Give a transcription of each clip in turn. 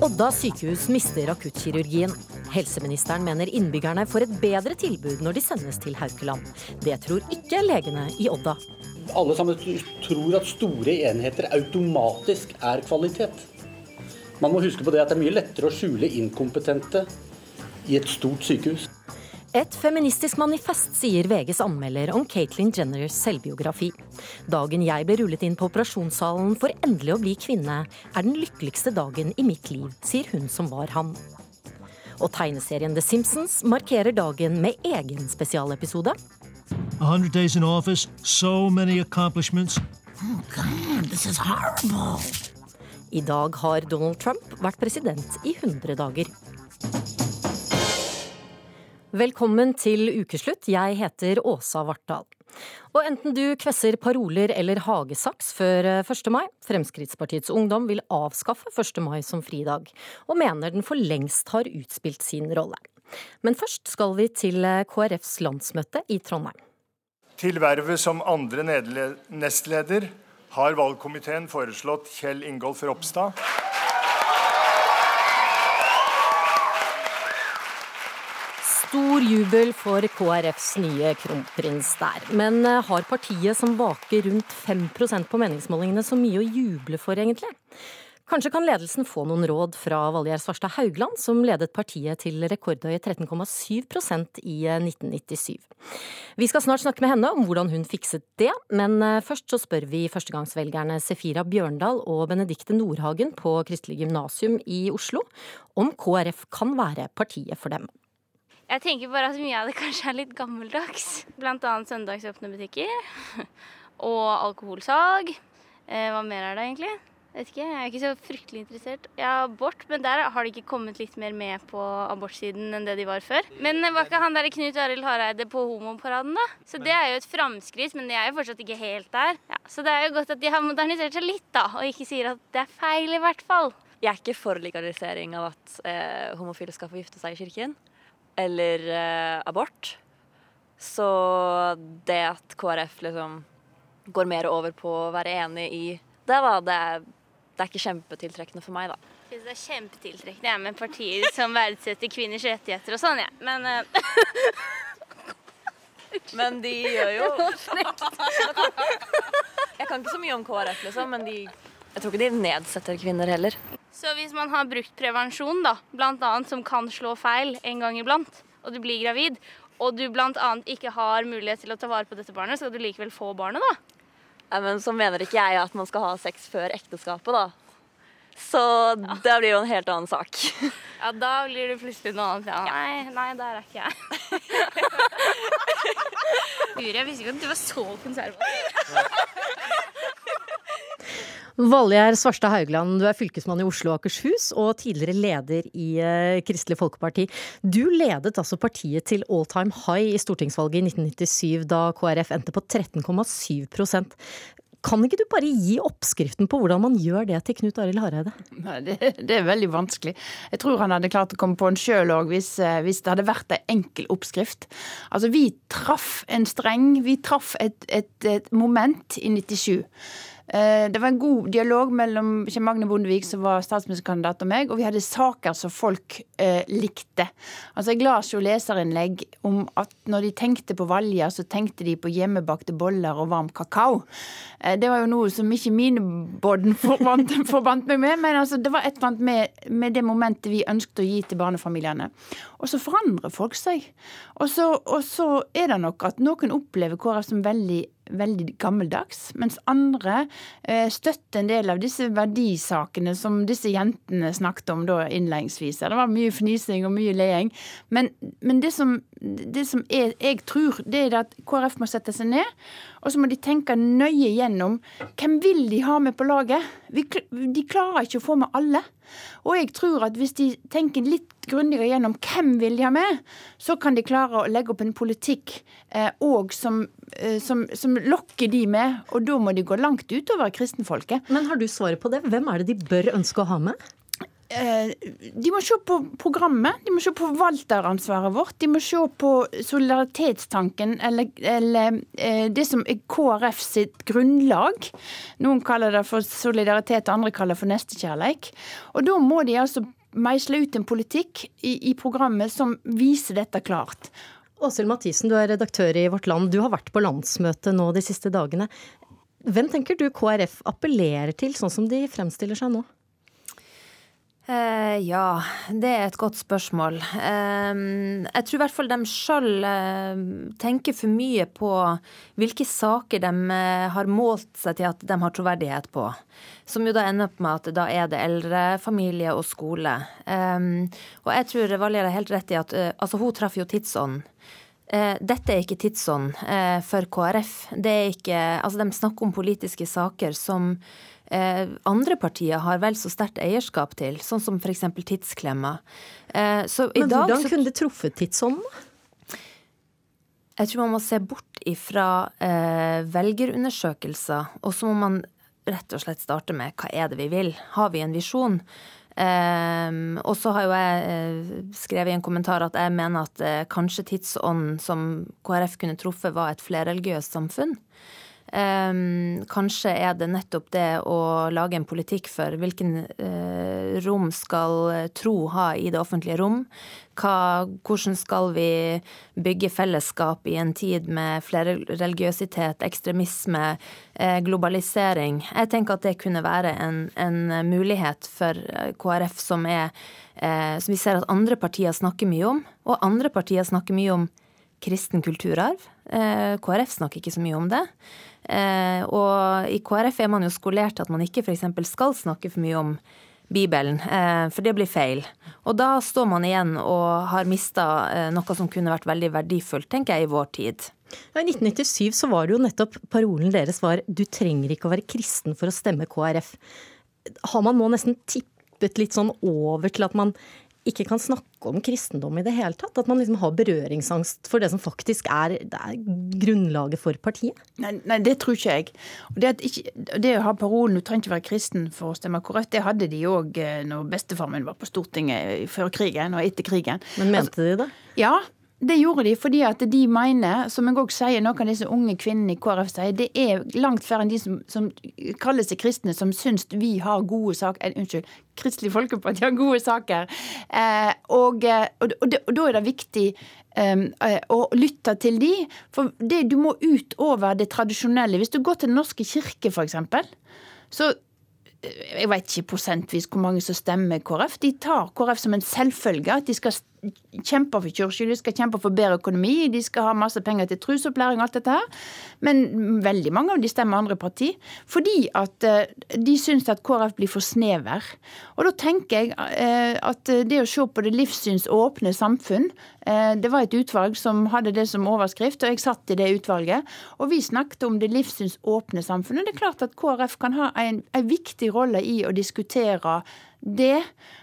Odda sykehus mister akuttkirurgien. Helseministeren mener innbyggerne får et bedre tilbud når de sendes til Haukeland. Det tror ikke legene i Odda. Alle sammen tror at store enheter automatisk er kvalitet. Man må huske på det at det er mye lettere å skjule inkompetente i et stort sykehus. Et feministisk manifest, sier VGs anmelder om Caitlyn Jenners selvbiografi. Dagen jeg ble rullet inn på operasjonssalen for endelig å bli kvinne, er den lykkeligste dagen i mitt liv, sier hun som var han. Og tegneserien The Simpsons markerer dagen med egen spesialepisode. 100 days in office, so many accomplishments. Oh God, this is horrible. I dag har Donald Trump vært president i 100 dager. Velkommen til ukeslutt. Jeg heter Åsa Vartdal. Og enten du kvesser paroler eller hagesaks før 1. Eh, mai, Fremskrittspartiets Ungdom vil avskaffe 1. mai som fridag, og mener den for lengst har utspilt sin rolle. Men først skal vi til eh, KrFs landsmøte i Trondheim. Til vervet som andre nestleder har valgkomiteen foreslått Kjell Ingolf Ropstad. Stor jubel for KrFs nye kronprins der. Men eh, har partiet som vaker rundt 5% på meningsmålingene så mye å juble for, egentlig? Kanskje kan ledelsen få noen råd fra Valgjerd Svarstad Haugland, som ledet partiet til rekordhøye 13,7% i 1997. Eh, vi skal snart snakke med henne om hvordan hun fikset det, men eh, først så spør vi førstegangsvelgerne Sefira Bjørndal og Benedikte Nordhagen på Kristelig gymnasium i Oslo om KrF kan være partiet for dem. Jeg tenker bare at mye av det kanskje er litt gammeldags. Blant annet søndagsåpne butikker. Og alkoholsalg. Eh, hva mer er det egentlig? Vet ikke, Jeg er ikke så fryktelig interessert. Ja, abort, men der har de ikke kommet litt mer med på abortsiden enn det de var før. Men var ikke han der Knut Arild Hareide på homoparaden, da? Så det er jo et framskritt, men de er jo fortsatt ikke helt der. Ja, så det er jo godt at de har modernisert seg litt, da, og ikke sier at det er feil, i hvert fall. Jeg er ikke for legalisering av at eh, homofile skal få gifte seg i kirken eller eh, abort. Så det at KrF liksom går mer over på å være enig i det, da, det er, det er ikke kjempetiltrekkende for meg, da. Jeg synes det er kjempetiltrekkende med partier som verdsetter kvinners rettigheter og sånn, jeg. Ja. Men uh... Men de gjør jo Jeg kan ikke så mye om KrF, liksom, men de Jeg tror ikke de nedsetter kvinner heller. Så hvis man har brukt prevensjon, da, bl.a. som kan slå feil en gang iblant, og du blir gravid, og du bl.a. ikke har mulighet til å ta vare på dette barnet, skal du likevel få barnet, da? Ja, men så mener ikke jeg at man skal ha sex før ekteskapet, da. Så ja. det blir jo en helt annen sak. Ja, da blir det plutselig noe annet. Ja. Nei, nei, der er ikke jeg. Guri, jeg visste ikke at du var så konservativ. Valgjerd Svarstad Haugland, du er fylkesmann i Oslo og Akershus og tidligere leder i eh, Kristelig Folkeparti. Du ledet altså partiet til all time high i stortingsvalget i 1997, da KrF endte på 13,7% kan ikke du bare gi oppskriften på hvordan man gjør det til Knut Arild Hareide? Nei, det, det, er veldig vanskelig. Jeg tror han hadde klart å komme på en sjøl òg, hvis, eh, hvis, det hadde vært en enkel oppskrift. Altså, vi traff en streng, vi traff et, et, et moment i 97. Eh, det var en god dialog mellom Kjell Magne Bondevik, som var statsministerkandidat, og meg, og vi hadde saker som folk eh, likte. Altså, Jeg las jo leserinnlegg om at når de tenkte på Valja, så tenkte de på hjemmebakte boller og varm kakao. Eh, det var jo noe som ikke mine Bodden forbandt, forbandt meg med, men altså, det var et eller annet med, med, det momentet vi ønsket å gi til barnefamiliene. Og så forandrer folk seg. Og så, og så er det nok at noen opplever KrF som veldig veldig gammeldags, mens andre eh, støtter en del av disse verdisakene som disse jentene snakket om da innledningsvis. Det var mye fnising og mye leing. Men, men det som, det som er, jeg tror, det er at KrF må sette seg ned, og så må de tenke nøye gjennom hvem vil de ha med på laget. de klarer ikke å få med alle. Og jeg tror at hvis de tenker litt grundigere gjennom hvem vil de ha med, så kan de klare å legge opp en politikk eh, som, eh, som, som, lokker de med. Og da må de gå langt utover kristenfolket. Men har du svaret på det? Hvem er det de bør ønske å ha med? Eh, de må se på programmet, de må se på forvalteransvaret vårt. De må se på solidaritetstanken, eller, eller eh, det som er KrF sitt grunnlag. Noen kaller det for solidaritet, andre kaller det for nestekjærleik. Og da må de altså meisle ut en politikk i, i programmet som viser dette klart. Åshild Mathisen, du er redaktør i Vårt Land. Du har vært på landsmøte nå de siste dagene. Hvem tenker du KrF appellerer til, sånn som de fremstiller seg nå? Eh, ja, det er et godt spørsmål. Eh, jeg tror i hvert fall de sjøl eh, tenker for mye på hvilke saker de har målt seg til at de har troverdighet på. Som jo da ender opp med at da er det eldre, familie og skole. Og jeg tror Valgerd har helt rett i at altså hun traff jo tidsånden. Dette er ikke tidsånd for KrF. Det er ikke, altså De snakker om politiske saker som eh, andre partier har vel så sterkt eierskap til, sånn som f.eks. tidsklemma. Eh, Men dag, hvordan kunne det truffet tidsånden? Jeg tror man må se bort ifra eh, velgerundersøkelser, og så må man rett og slett starte med hva er det vi vil? Har vi en visjon? Um, og så har jo jeg uh, skrevet i en kommentar at jeg mener at uh, kanskje tidsånden som KrF kunne truffet, var et flerreligiøst samfunn. Um, kanskje er det nettopp det å lage en politikk for hvilken uh, rom skal tro ha i det offentlige rom. Hva, hvordan skal vi bygge fellesskap i en tid med flere religiøsitet, ekstremisme, uh, globalisering? Jeg tenker at det kunne være en, en mulighet for KrF som er som vi ser at andre partier snakker mye om. Og andre partier snakker mye om kristen kulturarv. KrF snakker ikke så mye om det. Eh, og i KrF er man jo skolert at man ikke f.eks. skal snakke for mye om Bibelen, eh, for det blir feil. Og da står man igjen og har mista eh, noe som kunne vært veldig verdifullt, tenker jeg, i vår tid. I 1997 så var det jo nettopp parolen deres var 'du trenger ikke å være kristen for å stemme KrF'. Har man nå nesten tippet litt sånn over til at man ikke kan snakke om kristendom i det hele tatt? At man liksom har berøringsangst for det som faktisk er, er grunnlaget for partiet? Nei, nei, det tror ikke jeg. Det, ikke, det, å ha parolen 'du trenger ikke være kristen for å stemme korrekt', det hadde de òg eh, når bestefaren min var på Stortinget før krigen og etter krigen. Men mente altså, de det? Ja, det gjorde de fordi at de mener, som jeg òg sier, noen av disse unge kvinnene i KrF sier, det er langt færre enn de som, som kaller seg kristne, som syns vi har gode saker eh, Unnskyld, Kristelig Folkeparti har gode saker. Eh, og, eh, og, og, og, da er det viktig eh, å lytte til de, for det, du må ut over det tradisjonelle. Hvis du går til Den norske kirke, f.eks., så jeg vet ikke prosentvis hvor mange som stemmer KrF. De tar KrF som en selvfølge. At de skal kjemper for kirka, de skal kjempe for bedre økonomi, de skal ha masse penger til trusopplæring og alt dette her. Men veldig mange av de stemmer andre parti. Fordi at eh, de syns at KrF blir for snever. Og da tenker jeg eh, at det å se på det livssynsåpne samfunn, eh, det var et utvalg som hadde det som overskrift, og jeg satt i det utvalget. Og vi snakket om det livssynsåpne samfunnet. Det er klart at KrF kan ha en, en viktig rolle i å diskutere det,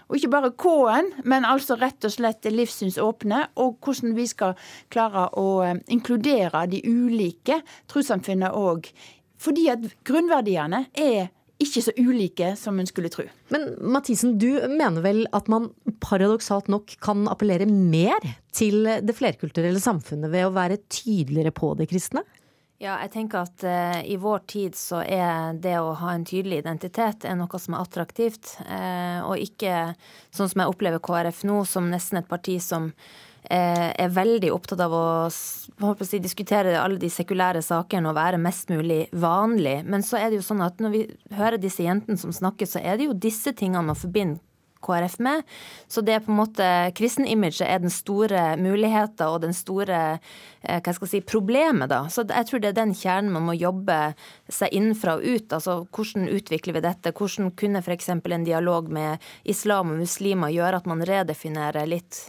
og ikke bare K-en, men altså rett og slett livssynsåpne, og hvordan vi skal klare å eh, inkludere de ulike trossamfunnene òg. Fordi at grunnverdiene er ikke så ulike som en skulle tro. Men Mathisen, du mener vel at man paradoksalt nok kan appellere mer til det flerkulturelle samfunnet ved å være tydeligere på det kristne? Ja, jeg tenker at uh, i vår tid så er det å ha en tydelig identitet er noe som er attraktivt. Uh, og ikke sånn som jeg opplever KrF nå, som nesten et parti som uh, er veldig opptatt av å, å si, diskutere alle de sekulære sakene og være mest mulig vanlig. Men så er det jo sånn at når vi hører disse jentene som snakker, så er det jo disse tingene man forbinder KrF med. Så det er på en måte Kristenimaget er den store muligheten og den store eh, hva skal jeg si, problemet, da. Så jeg tror det er den kjernen man må jobbe seg innenfra og ut. Altså hvordan utvikler vi dette? Hvordan kunne f.eks. en dialog med islam og muslimer gjøre at man redefinerer litt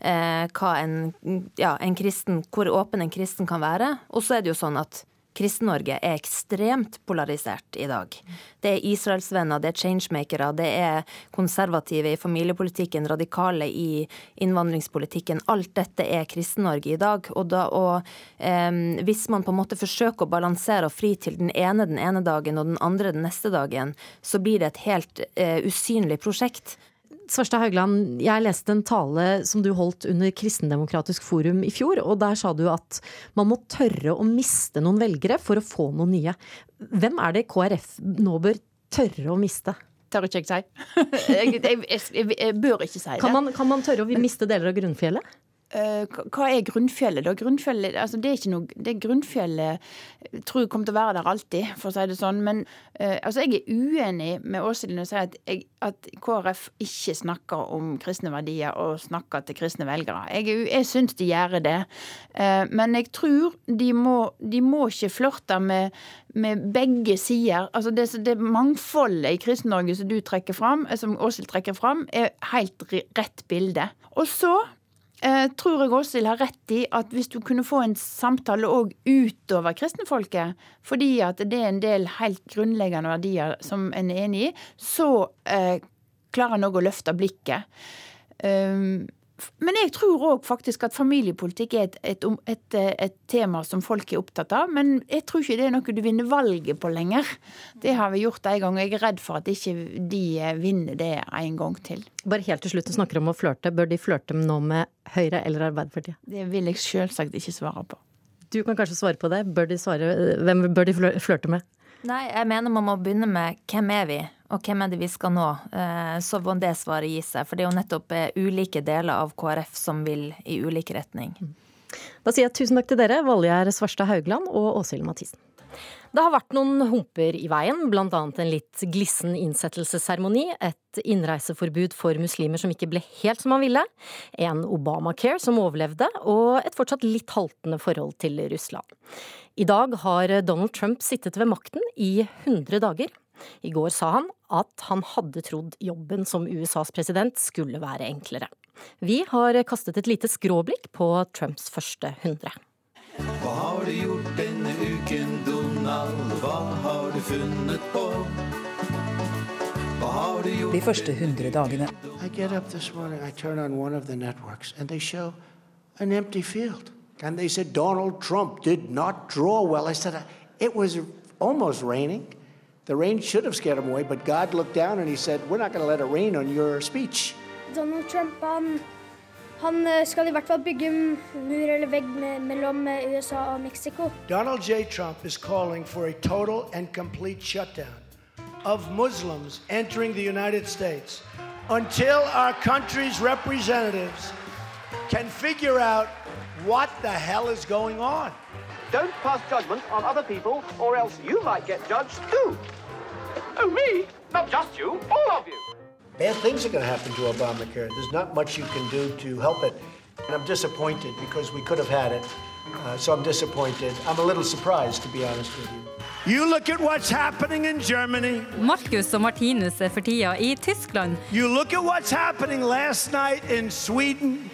eh, hva en, ja, en kristen, hvor åpen en kristen kan være? Og så er det jo sånn at Kristen-Norge er ekstremt polarisert i dag. Det er israelsvenner, det er changemakere, det er konservative i familiepolitikken, radikale i innvandringspolitikken. Alt dette er Kristen-Norge i dag. Og, da, og eh, hvis man på en måte forsøker å balansere og fri til den ene den ene dagen og den andre den neste dagen, så blir det et helt eh, usynlig prosjekt Svarstad Haugland, jeg leste en tale som du holdt under Kristendemokratisk forum i fjor, og der sa du at man må tørre å miste noen velgere for å få noen nye. Hvem er det KrF nå bør tørre å miste? Tør ikke jeg si. jeg, jeg, jeg, jeg, bør ikke si det. Kan man, kan man tørre å miste deler av grunnfjellet? Uh, hva er grunnfjellet, da? Grunnfjellet, altså det er ikke noe, det grunnfjellet tror jeg kommer til å være der alltid, for å si det sånn. Men uh, altså jeg er uenig med Åshild når hun sier at, jeg, at, KrF ikke snakker om kristne verdier og snakker til kristne velgere. Jeg, jeg syns de gjør det. Uh, men jeg tror de må, de må ikke flørte med, med begge sider. Altså det, det mangfoldet i Kristen-Norge som du trekker fram, som Åshild trekker fram, er helt rett bilde. Og så eh, tror jeg Åshild har rett i at hvis du kunne få en samtale òg utover kristenfolket, fordi at det er en del helt grunnleggende verdier som en er enig i, så eh, klarer en òg å løfte blikket. Um, men jeg tror òg faktisk at familiepolitikk er et, et, et, et, tema som folk er opptatt av. Men jeg tror ikke det er noe du vinner valget på lenger. Det har vi gjort en gang, og jeg er redd for at ikke de vinner det en gang til. Bare helt til slutt, du snakker om å flørte. Bør de flørte nå med Høyre eller Arbeiderpartiet? Det vil jeg selvsagt ikke svare på. Du kan kanskje svare på det. Bør de svare, hvem bør de flørte med? Nei, jeg mener man må begynne med hvem er vi, og hvem er det vi skal nå. Eh, så må det svaret gi seg. For det er jo nettopp eh, ulike deler av KrF som vil i ulik retning. Da sier jeg tusen takk til dere, Valgjerd Svarstad Haugland og Åshild Mathisen. Det har vært noen humper i veien, bl.a. en litt glissen innsettelsesseremoni, et innreiseforbud for muslimer som ikke ble helt som man ville, en Obamacare som overlevde, og et fortsatt litt haltende forhold til Russland. I dag har Donald Trump sittet ved makten i 100 dager. I går sa han at han hadde trodd jobben som USAs president skulle være enklere. Vi har kastet et lite skråblikk på Trumps første 100. Hva har du gjort denne uken, Donald? Hva har du funnet på? Har De første hundre dagene. Morning, I turn on one of the networks, and they show an empty field. And they said Donald Trump did not draw well. I said, it was almost raining. The rain should have scared him away, but God looked down and he said, we're not going to let it rain on your speech. Donald Trump, han Han eh, skal i hvert fall bygge mur eller vegg mellom eh, USA og Mexico. Donald J. Trump is calling for a total and complete shutdown of Muslims entering the United States until our country's representatives can figure out what the hell is going on. Don't pass judgment on other people, or else you might get judged too. Oh, me? Not just you, all of you. Bad things are going to happen to Obamacare. There's not much you can do to help it. And I'm disappointed because we could have had it. Uh, so I'm disappointed. I'm a little surprised, to be honest with you. You look at what's happening in Germany. Marcus og Martinus er for tida i Tyskland. You look at what's happening last night in Sweden.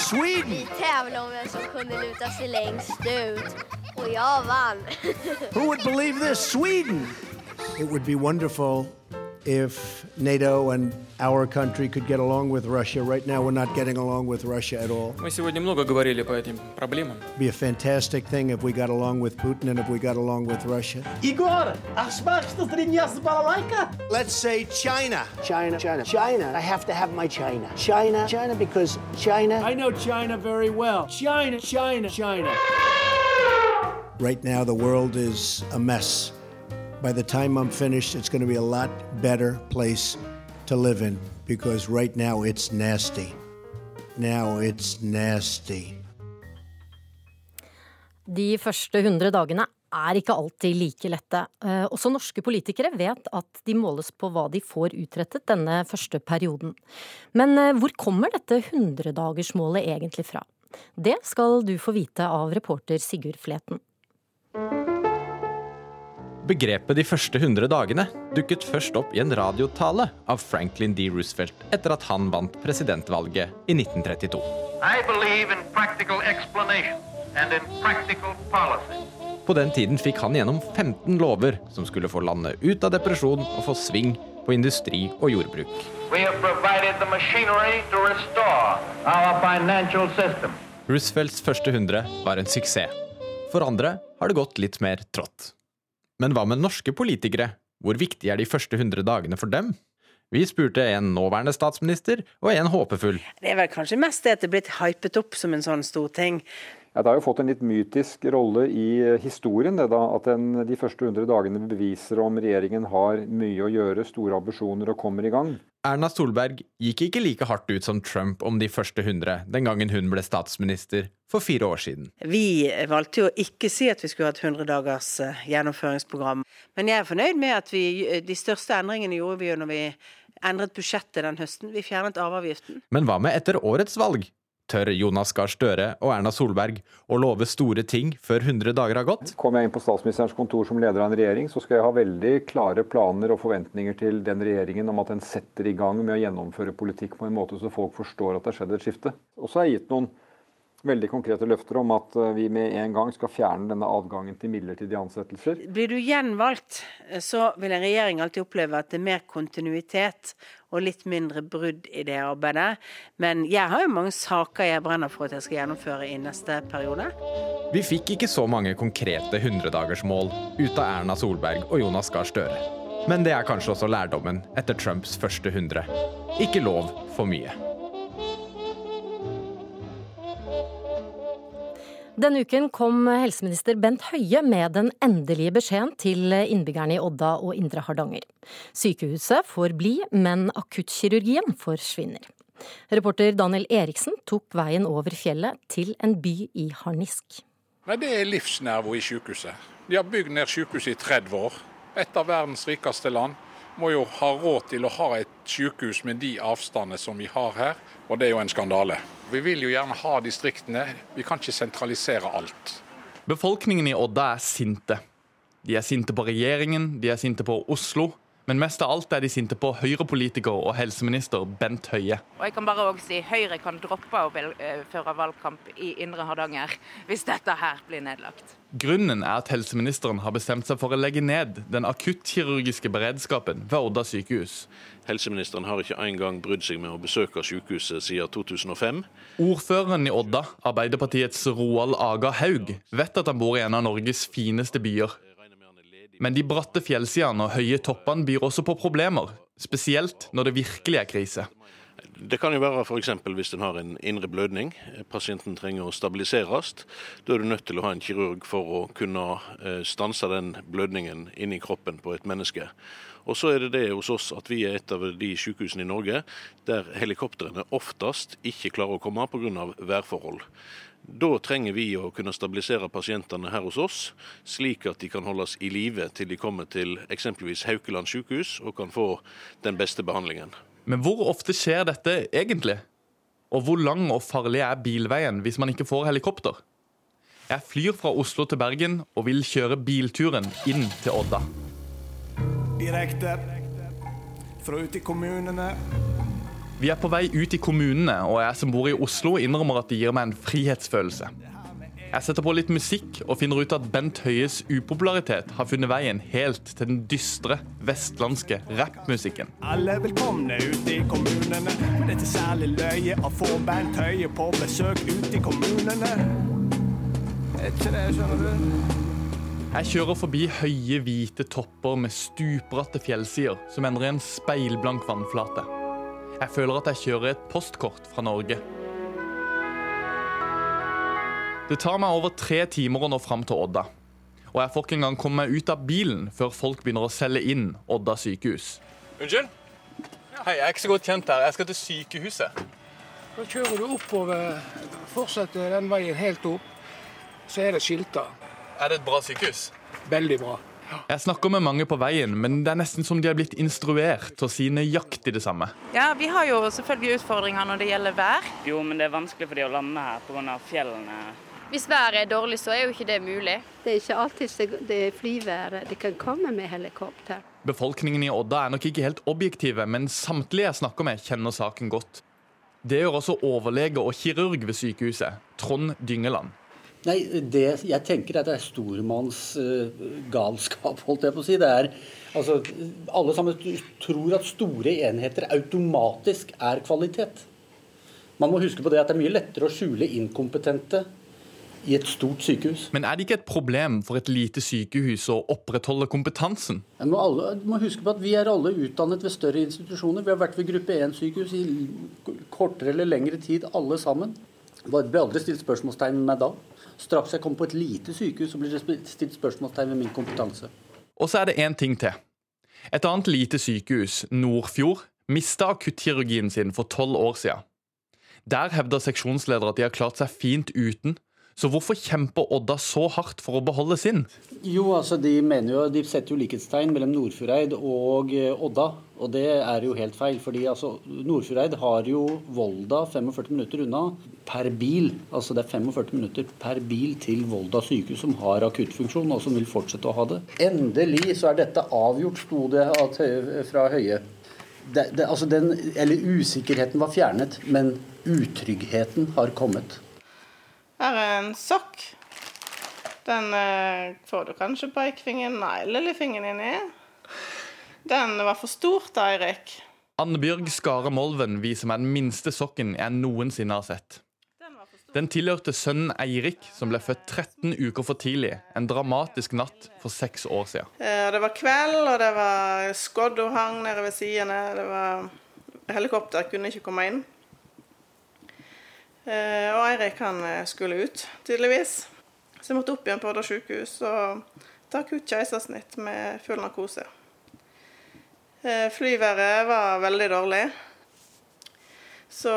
Sweden! Vi tävlade om vem som kunde luta sig längst ut. Och jag vann. Who would believe this? Sweden! It would be wonderful if NATO and our country could get along with Russia. Right now, we're not getting along with Russia at all. Мы сегодня много говорили по этим проблемам. Be a fantastic thing if we got along with Putin and if we got along with Russia. Igor, Let's say China. China, China, China. I have to have my China. China, China, because China. I know China very well. China, China, China. Right now, the world is a mess. By the time I'm finished, it's going to be a lot better place to live in because right now it's nasty. Now it's nasty. De første 100 dagene er ikke alltid like lette. Eh, også norske politikere vet at de måles på hva de får utrettet denne første perioden. Men eh, hvor kommer dette 100-dagersmålet egentlig fra? Det skal du få vite av reporter Sigurd Fleten. Begrepet de første 100 dagene dukket først opp i en radiotale av Franklin D. Roosevelt etter at han vant presidentvalget i 1932. På den tiden fikk han gjennom 15 lover som skulle få landet ut av depresjon og få sving på industri og jordbruk. Roosevelts første 100 var en suksess. For andre har det gått litt mer trått. Men hva med norske politikere? Hvor viktig er de første 100 dagene for dem? Vi spurte en nåværende statsminister og en håpefull. Det er vel kanskje mest det at det er blitt hypet opp som en sånn stor ting. Ja, det har jo fått en litt mytisk rolle i historien, det da, at den, de første 100 dagene beviser om regjeringen har mye å gjøre, store ambisjoner og kommer i gang. Erna Solberg gikk ikke like hardt ut som Trump om de første 100 den gangen hun ble statsminister for fire år siden. Vi valgte jo ikke si at vi skulle ha et 100 dagers eh, gjennomføringsprogram. Men jeg er fornøyd med at vi, de største endringene gjorde vi jo når vi endret budsjettet den høsten. Vi fjernet arveavgiften. Men hva med etter årets valg? Tør Jonas Gahr Støre og Erna Solberg å love store ting før 100 dager har gått? Kommer jeg inn på statsministerens kontor som leder av en regjering, så skal jeg ha veldig klare planer og forventninger til den regjeringen om at den setter i gang med å gjennomføre politikk på en måte så folk forstår at det har skjedd et skifte. Og så har jeg gitt noen veldig konkrete løfter om at eh, vi med en gang skal fjerne denne adgangen til midlertidige ansettelser. Blir du gjenvalgt, eh, så vil en regjering alltid oppleve at det er mer kontinuitet og litt mindre brudd i det arbeidet. Men jeg har jo mange saker jeg brenner for at jeg skal gjennomføre i neste periode. Vi fikk ikke så mange konkrete 100-dagersmål ut av Erna Solberg og Jonas Gahr Støre. Men det er kanskje også lærdommen etter Trumps første 100. Ikke lov for mye. Denne uken kom helseminister Bent Høie med den endelige beskjeden til innbyggerne i Odda og Indre Hardanger. Sykehuset får bli, men akuttkirurgien forsvinner. Reporter Daniel Eriksen tok veien over fjellet til en by i harnisk. Nei, Det er livsnerven i sykehuset. De har bygd ned sykehuset i 30 år. Et av verdens rikeste land må jo ha råd til å ha et sykehus med de avstandene som vi har her, og det er jo en skandale. Vi vil jo gjerne ha distriktene, vi kan ikke sentralisere alt. Befolkningen i Odda er sinte. De er sinte på regjeringen, de er sinte på Oslo. Men mest av alt er de sinte på Høyre-politiker og helseminister Bent Høie. Og jeg kan bare også si Høyre kan droppe å føre valgkamp i Indre Hardanger hvis dette her blir nedlagt. Grunnen er at helseministeren har bestemt seg for å legge ned den akuttkirurgiske beredskapen ved Odda sykehus. Helseministeren har ikke engang brydd seg med å besøke sykehuset siden 2005. Ordføreren i Odda, Arbeiderpartiets Roald Aga Haug, vet at han bor i en av Norges fineste byer. Men de bratte fjellsidene og høye toppene byr også på problemer, spesielt når det virkelig er krise. Det kan jo være f.eks. hvis en har en indre blødning. Pasienten trenger å stabiliseres. Da er du nødt til å ha en kirurg for å kunne stanse den blødningen inni kroppen på et menneske. Og så er det det hos oss at vi er et av de sykehusene i Norge der helikoptrene oftest ikke klarer å komme pga. værforhold. Da trenger vi å kunne stabilisere pasientene her hos oss, slik at de kan holdes i live til de kommer til eksempelvis Haukeland sykehus og kan få den beste behandlingen. Men hvor ofte skjer dette egentlig? Og hvor lang og farlig er bilveien hvis man ikke får helikopter? Jeg flyr fra Oslo til Bergen og vil kjøre bilturen inn til Odda. Direkte fra ute i kommunene. Vi er på vei ut i kommunene, og jeg som bor i Oslo innrømmer at det gir meg en frihetsfølelse. Jeg setter på litt musikk og finner ut at Bent Høies upopularitet har funnet veien helt til den dystre, vestlandske rappmusikken. Alle velkomne ute i kommunene, men det er særlig løye å få Bent Høie på besøk ute i kommunene. Ikke det, skjønner du? Jeg kjører forbi høye, hvite topper med stupbratte fjellsider som ender i en speilblank vannflate. Jeg føler at jeg kjører et postkort fra Norge. Det tar meg over tre timer å nå fram til Odda. Og jeg får ikke engang komme meg ut av bilen før folk begynner å selge inn Odda sykehus. Unnskyld? Hei, jeg er ikke så godt kjent her. Jeg skal til sykehuset. Da kjører du oppover, fortsetter den veien helt opp, så er det skilter. Er det et bra sykehus? Veldig bra. Jeg snakker med mange på veien, men det er nesten som de er blitt instruert til å si nøyaktig det samme. Ja, Vi har jo selvfølgelig utfordringer når det gjelder vær. Jo, men det er vanskelig for de å lande her pga. fjellene. Hvis været er dårlig, så er jo ikke det mulig. Det er ikke alltid det er flyvær de kan komme med helikopter. Befolkningen i Odda er nok ikke helt objektive, men samtlige jeg snakker med, kjenner saken godt. Det gjør også overlege og kirurg ved sykehuset, Trond Dyngeland. Nei, det, jeg tenker at det er stormanns uh, galskap, holdt jeg på å si. Det er, altså, alle sammen tror at store enheter automatisk er kvalitet. Man må huske på det at det er mye lettere å skjule inkompetente i et stort sykehus. Men er det ikke et problem for et lite sykehus å opprettholde kompetansen? Jeg må, alle, må huske på at Vi er alle utdannet ved større institusjoner. Vi har vært ved gruppe 1-sykehus i kortere eller lengre tid, alle sammen. Det ble aldri stilt spørsmålstegn med da. Straks jeg kom på et lite sykehus, så blir det stilt spørsmålstegn ved min kompetanse. Og så er det én ting til. Et annet lite sykehus, Nordfjord, mista akuttkirurgien sin for tolv år siden. Der hevder seksjonsleder at de har klart seg fint uten. Så hvorfor kjemper Odda så hardt for å beholde sin? Jo, altså De mener jo, de setter jo likhetstegn mellom Nordfjordeid og eh, Odda. Og det er jo helt feil. fordi altså, Nordfjordeid har jo Volda 45 minutter unna per bil. Altså det er 45 minutter per bil til Volda sykehus, som har akuttfunksjon og som vil fortsette å ha det. Endelig så er dette avgjort, sto det fra Høie. Det, det, altså den, eller usikkerheten var fjernet, men utryggheten har kommet. Her er en sokk. Den eh, får du kanskje pekefingeren, nei, lillefingeren inni. Den var for stort, Eirik. Annebjørg Skare Molven viser meg den minste sokken jeg noensinne har sett. Den tilhørte sønnen Eirik, som ble født 13 uker for tidlig. En dramatisk natt for seks år siden. Eh, det var kveld, og det var skodd og hang nede ved sidene. Det var Helikopter kunne ikke komme inn. Eh, og Eirik han eh, skulle ut, tydeligvis. Så jeg måtte opp igjen på Odda sykehus og ta akutt keisersnitt med full narkose. Eh, flyværet var veldig dårlig. Så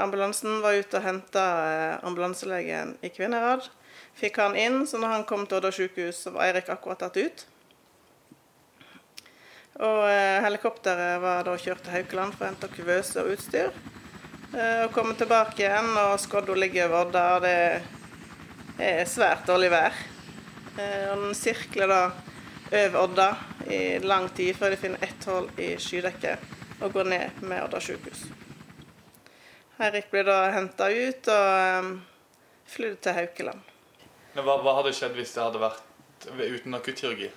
ambulansen var ute og henta ambulanselegen i Kvinnherad. Fikk han inn, så når han kom til Odda sykehus, så var Eirik akkurat tatt ut. Og helikopteret var da kjørt til Haukeland for å hente kuvøse og utstyr. Eh, og komme tilbake igjen, og skodda ligger over og det er svært dårlig vær. Eh, og den sirkler da over Odda i lang tid før de finner ett hull i skydekket og går ned med Odda sykehus. Eirik blir da henta ut og um, flydd til Haukeland. Hva, hva, hadde skjedd hvis det hadde vært uten akuttkirurgi?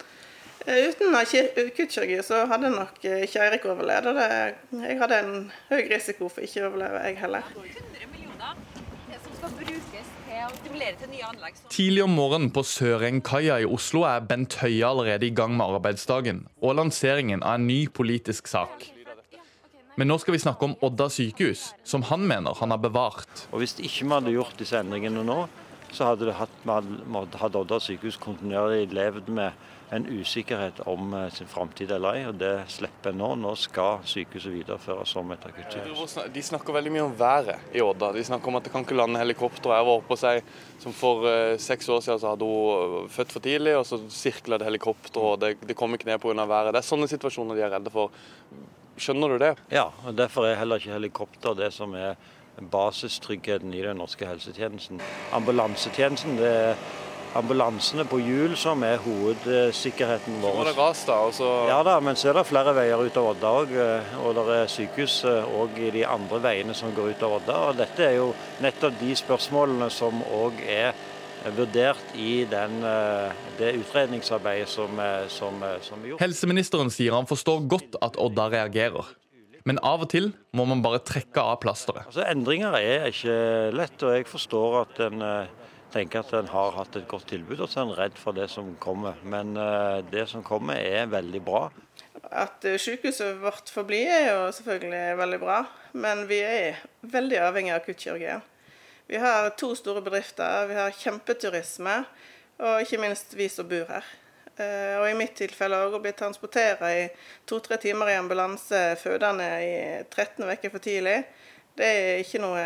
Eh, uten akuttkirurgi så hadde nok eh, ikke Eirik overlevd. Jeg hadde en høy risiko for ikke å overleve, jeg heller. Tidlig om morgenen på Sørengkaia i Oslo er Bent Høie allerede i gang med arbeidsdagen og lanseringen av en ny politisk sak. Men nå skal vi snakke om Odda sykehus, som han mener han har bevart. Og Hvis ikke vi hadde gjort disse endringene nå, så hadde, hatt, hadde Odda sykehus kontinuerlig levd med en usikkerhet om eh, sin framtid eller ei. og Det slipper en nå. Nå skal sykehuset videreføres som et akuttsykehus. De snakker veldig mye om været i Odda. De snakker om at det kan ikke lande helikopter. Jeg var oppe hos ei som for uh, seks år siden så hadde hun eh, født for tidlig, og så sirkla det helikopter, og det, det kom ikke ned pga. været. Det er sånne situasjoner de er redde for. Skjønner du det? Ja, og derfor er heller ikke helikopter det som er basistryggheten i den norske helsetjenesten. Ambulansetjenesten det er ambulansene på hjul som er hovedsikkerheten vår. Så var det ras da, også... Ja da, men så er det flere veier ut av Odda òg. Eh, og det er sykehus òg eh, i de andre veiene som går ut av Odda. Og dette er jo nettopp de spørsmålene som òg er vurdert i den, eh, det utredningsarbeidet som, som, som er gjort. Helseministeren sier han forstår godt at Odda reagerer. Men av og til må man bare trekke av plasteret. Altså, endringer er ikke lett, og jeg forstår at en tenker at en har hatt et godt tilbud, og så er en redd for det som kommer. Men uh, det som kommer er veldig bra. At eh, sykehuset vårt forblir er jo selvfølgelig veldig bra, men vi er veldig avhengig av akuttkirurgien. Vi har to store bedrifter, vi har kjempeturisme, og ikke minst vi som bor her. Uh, og i mitt tilfelle å bli transportert i to-tre timer i ambulanse fødende i 13 uker for tidlig, det er ikke noe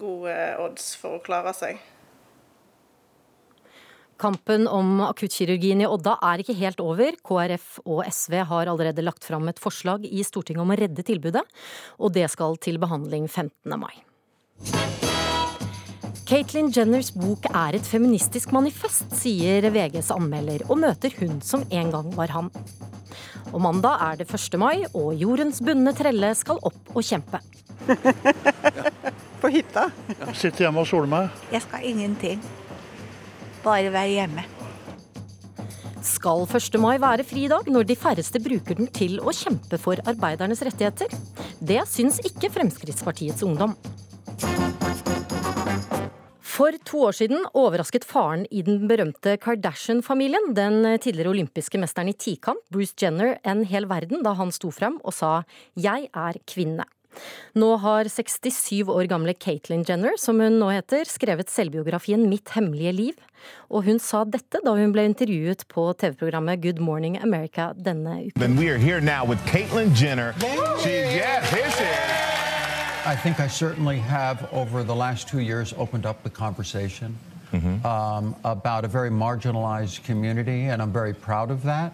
gode odds for å klare seg. Kampen om akuttkirurgien i Odda er ikke helt over. KrF og SV har allerede lagt fram et forslag i Stortinget om å redde tilbudet, og det skal til behandling 15. mai. Caitlyn Jenners bok er et feministisk manifest, sier VGs anmelder, og møter hun som en gang var han. Og mandag er det 1. mai, og jordens bundne trelle skal opp og kjempe. På hytta. Jeg sitter hjemme og soler meg. Jeg skal ingenting. Bare være hjemme. Skal 1. mai være fridag når de færreste bruker den til å kjempe for arbeidernes rettigheter? Det syns ikke Fremskrittspartiets ungdom. For to år siden overrasket faren i den berømte Kardashian-familien den tidligere olympiske mesteren i tikamp, Bruce Jenner, en hel verden da han sto frem og sa 'jeg er kvinne'. Nå har 67 år gamle Caitlyn Jenner, som hun nå heter, skrevet selvbiografien 'Mitt hemmelige liv'. Og hun sa dette da hun ble intervjuet på TV-programmet Good Morning America denne uken. I think I certainly have, over the last two years, opened up the conversation um, about a very marginalized community, and I'm very proud of that.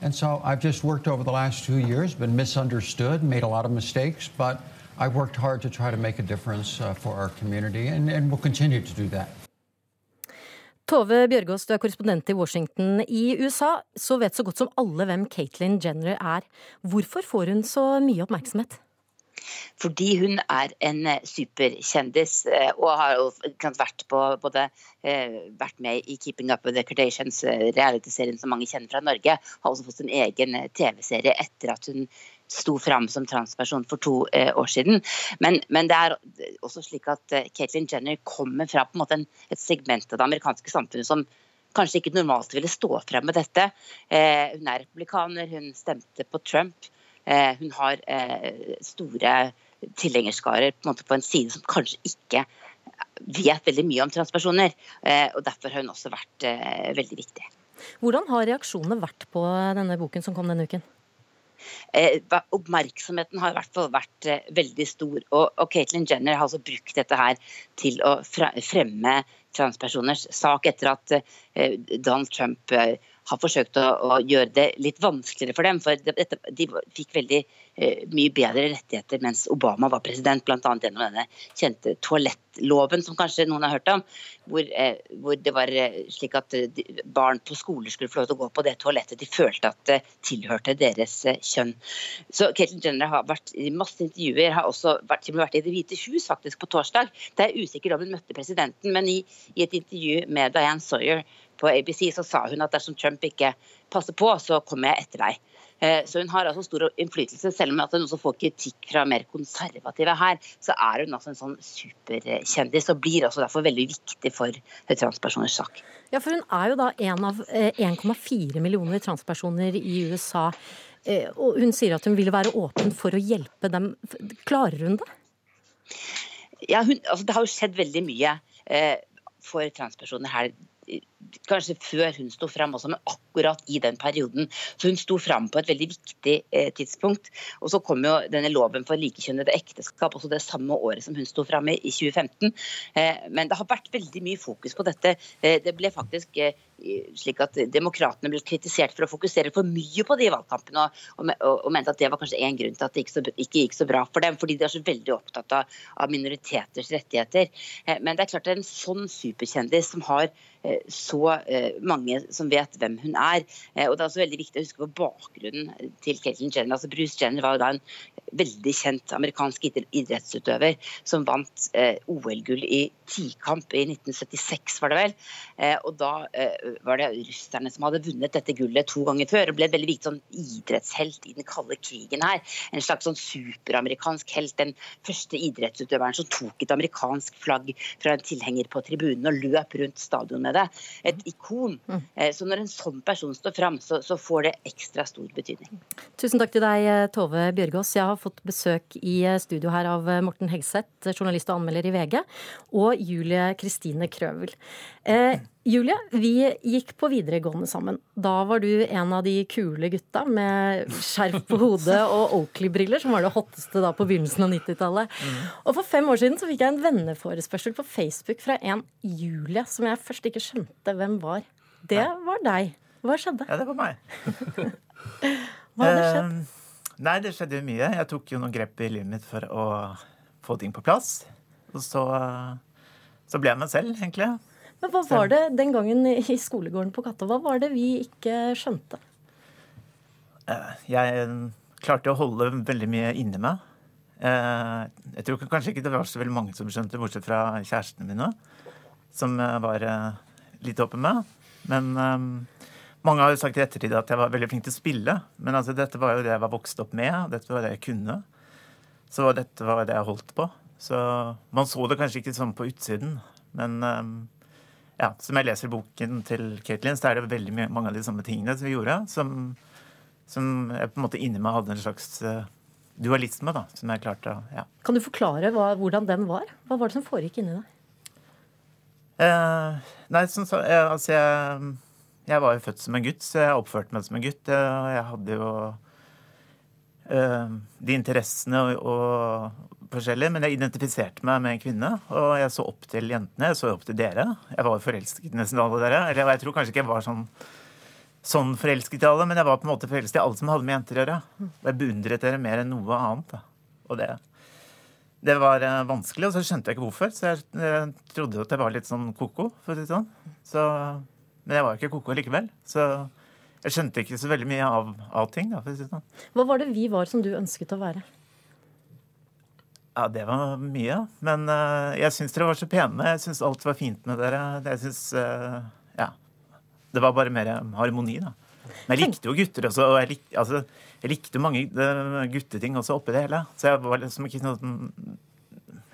And so I've just worked over the last two years, been misunderstood, made a lot of mistakes, but I've worked hard to try to make a difference uh, for our community, and, and will continue to do that. Tove Bjørgaas, du er korrespondent i Washington. I USA så vet så godt som alle hvem Caitlyn Jenner er. Hvorfor får hun så mye oppmerksomhet? Fordi hun er en eh, superkjendis eh, og har vært, på, både, eh, vært med i Keeping Up with the Kardashians, eh, realityserien som mange kjenner fra Norge. Har også fått sin egen TV-serie etter at hun sto fram som transperson for to år siden. Men, men det er også slik at Caitlyn Jenner kommer fra på en måte et segment av det amerikanske samfunnet som kanskje ikke normalt ville stå frem med dette. Hun er republikaner, hun stemte på Trump. Eh, hun har eh, store tilhengerskarer på på en side som kanskje ikke vet veldig mye om transpersoner. Eh, og Derfor har hun også vært veldig viktig. Hvordan har reaksjonene vært på denne boken som kom denne uken? Eh, oppmerksomheten har i hvert fall vært veldig stor. Og, og Caitlyn Jenner har altså brukt dette her til å fremme transpersoners sak etter at Donald Trump har forsøkt å, å gjøre det litt vanskeligere for dem. For dette, de fikk veldig eh, mye bedre rettigheter mens Obama var president, bl.a. gjennom denne kjente toalettloven som kanskje noen har hørt om. Hvor, eh, hvor det var eh, slik at eh, de, barn på skoler skulle få lov til å gå på det toalettet de følte at det tilhørte deres eh, kjønn. Så Caitlyn Jenner har vært i masse intervjuer, har også vært, vært i Det hvite hus faktisk på torsdag. Det er usikkert om hun møtte presidenten, men i, i et intervju med Diane Sawyer på ABC så sa hun at dersom Trump ikke passer på, så kommer jeg etter deg. Eh, Så hun har altså stor innflytelse, selv om hun også får kritikk fra mer konservative her. Så er hun altså en sånn superkjendis og blir også derfor veldig viktig for transpersoners sak. Ja, for hun er jo da en av eh, 1,4 millioner transpersoner i USA. Eh, Og hun sier at hun vil være åpen for å hjelpe dem. Klarer hun det? Ja, hun, altså det har jo skjedd veldig mye eh, for transpersoner her. Kanskje før hun sto frem også, men akkurat i den perioden. Så hun sto frem på et veldig viktig eh, tidspunkt. Og så kom jo denne loven for likekjønnede ekteskap også det samme året som hun sto frem i, i 2015. Eh, men det har vært veldig mye fokus på dette. Eh, det ble faktisk eh, slik at Demokratene ble kritisert for å fokusere for mye på det i valgkampen, og, og, og, mente at det var kanskje en grunn til at det ikke, så, ikke gikk så bra for dem, fordi de er så veldig opptatt av, av minoriteters rettigheter. Eh, men det er klart det er en sånn superkjendis som har eh, så eh, mange som vet hvem hun er. Eh, og det er også veldig viktig å huske på bakgrunnen til Caitlyn Jenner. Altså Bruce Jenner var jo da en veldig kjent amerikansk idrettsutøver som vant eh, OL-gull i tikamp i 1976, var det vel. Og da var det russerne som hadde vunnet dette gullet to ganger før. og ble en veldig viktig sånn idrettshelt i den kalde krigen her. En slags sånn superamerikansk helt. Den første idrettsutøveren som tok et amerikansk flagg fra en tilhenger på tribunen og løp rundt stadion med det. Et ikon. Eh, så når en sånn person står fram, så, så får det ekstra stor betydning. Tusen takk til deg, eh, Tove Bjørgaas. Jeg har fått besøk i eh, studio her av Morten Hegseth, journalist og anmelder i VG, og Julie Kristine Krøvel. Eh, Julie, vi gikk på videregående sammen. Da var du en av de kule gutta med skjerf på hodet og Oakley-briller, som var det hotteste da på begynnelsen av 90-tallet. Og for fem år siden så fikk jeg en venneforespørsel på Facebook fra en Julie som jeg først ikke skjønte hvem var. Det var deg. Hva skjedde? Ja, det var meg. Hva hadde skjedd? Eh, nei, det skjedde jo mye. Jeg tok jo noen grep i livet mitt for å få ting på plass. Og så, så ble jeg meg selv, egentlig. Men hva var det den gangen i skolegården på Katta? Hva var det vi ikke skjønte? Eh, Jeg klarte å holde veldig mye inni meg. Eh, Jeg tror kanskje ikke det var så veldig mange som skjønte, bortsett fra kjærestene mine, som var eh, litt åpen med. Men mange har jo sagt i ettertid at jeg var veldig flink til å spille. Men altså, dette var jo det jeg var vokst opp med, dette var det jeg kunne. Så dette var det jeg holdt på. Så man så det kanskje ikke sånn på utsiden, Men ja, som jeg leser boken til Caitlin, så er det veldig mange av de samme tingene som vi gjorde, som, som jeg på en måte inni meg hadde en slags uh, dualisme, da, som jeg klarte å ja. Kan du forklare hva, hvordan den var? Hva var det som foregikk inni deg? Eh, nei, som, så, jeg, altså jeg, jeg var jo født som en gutt, så jeg oppførte meg som en gutt. Jeg, jeg hadde jo eh, de interessene og, og forskjellige, men jeg identifiserte meg med en kvinne. Og jeg så opp til jentene. Jeg så opp til dere. Jeg var forelsket nesten alle dere. Eller jeg tror kanskje ikke jeg var sånn, sånn forelsket i alle, men jeg var på en måte forelsket i alle som hadde med jenter å gjøre. Og jeg beundret dere mer enn noe annet. Og det det var eh, vanskelig, og så skjønte jeg ikke hvorfor. Så jeg, jeg trodde at jeg var litt sånn ko-ko, for å si sånn. Så, men jeg var ikke ko-ko likevel. Så jeg skjønte ikke så veldig mye av, av ting. Da, for å si sånn. Hva var det vi var som du ønsket å være? Ja, det var mye. Men uh, jeg syns dere var så pene. Jeg syns alt var fint med dere. Jeg syns uh, Ja. Det var bare mer harmoni, da. Men jeg likte jo gutter også. og jeg, lik, altså, jeg likte jo mange gutteting også oppi det hele. Så jeg var liksom ikke noe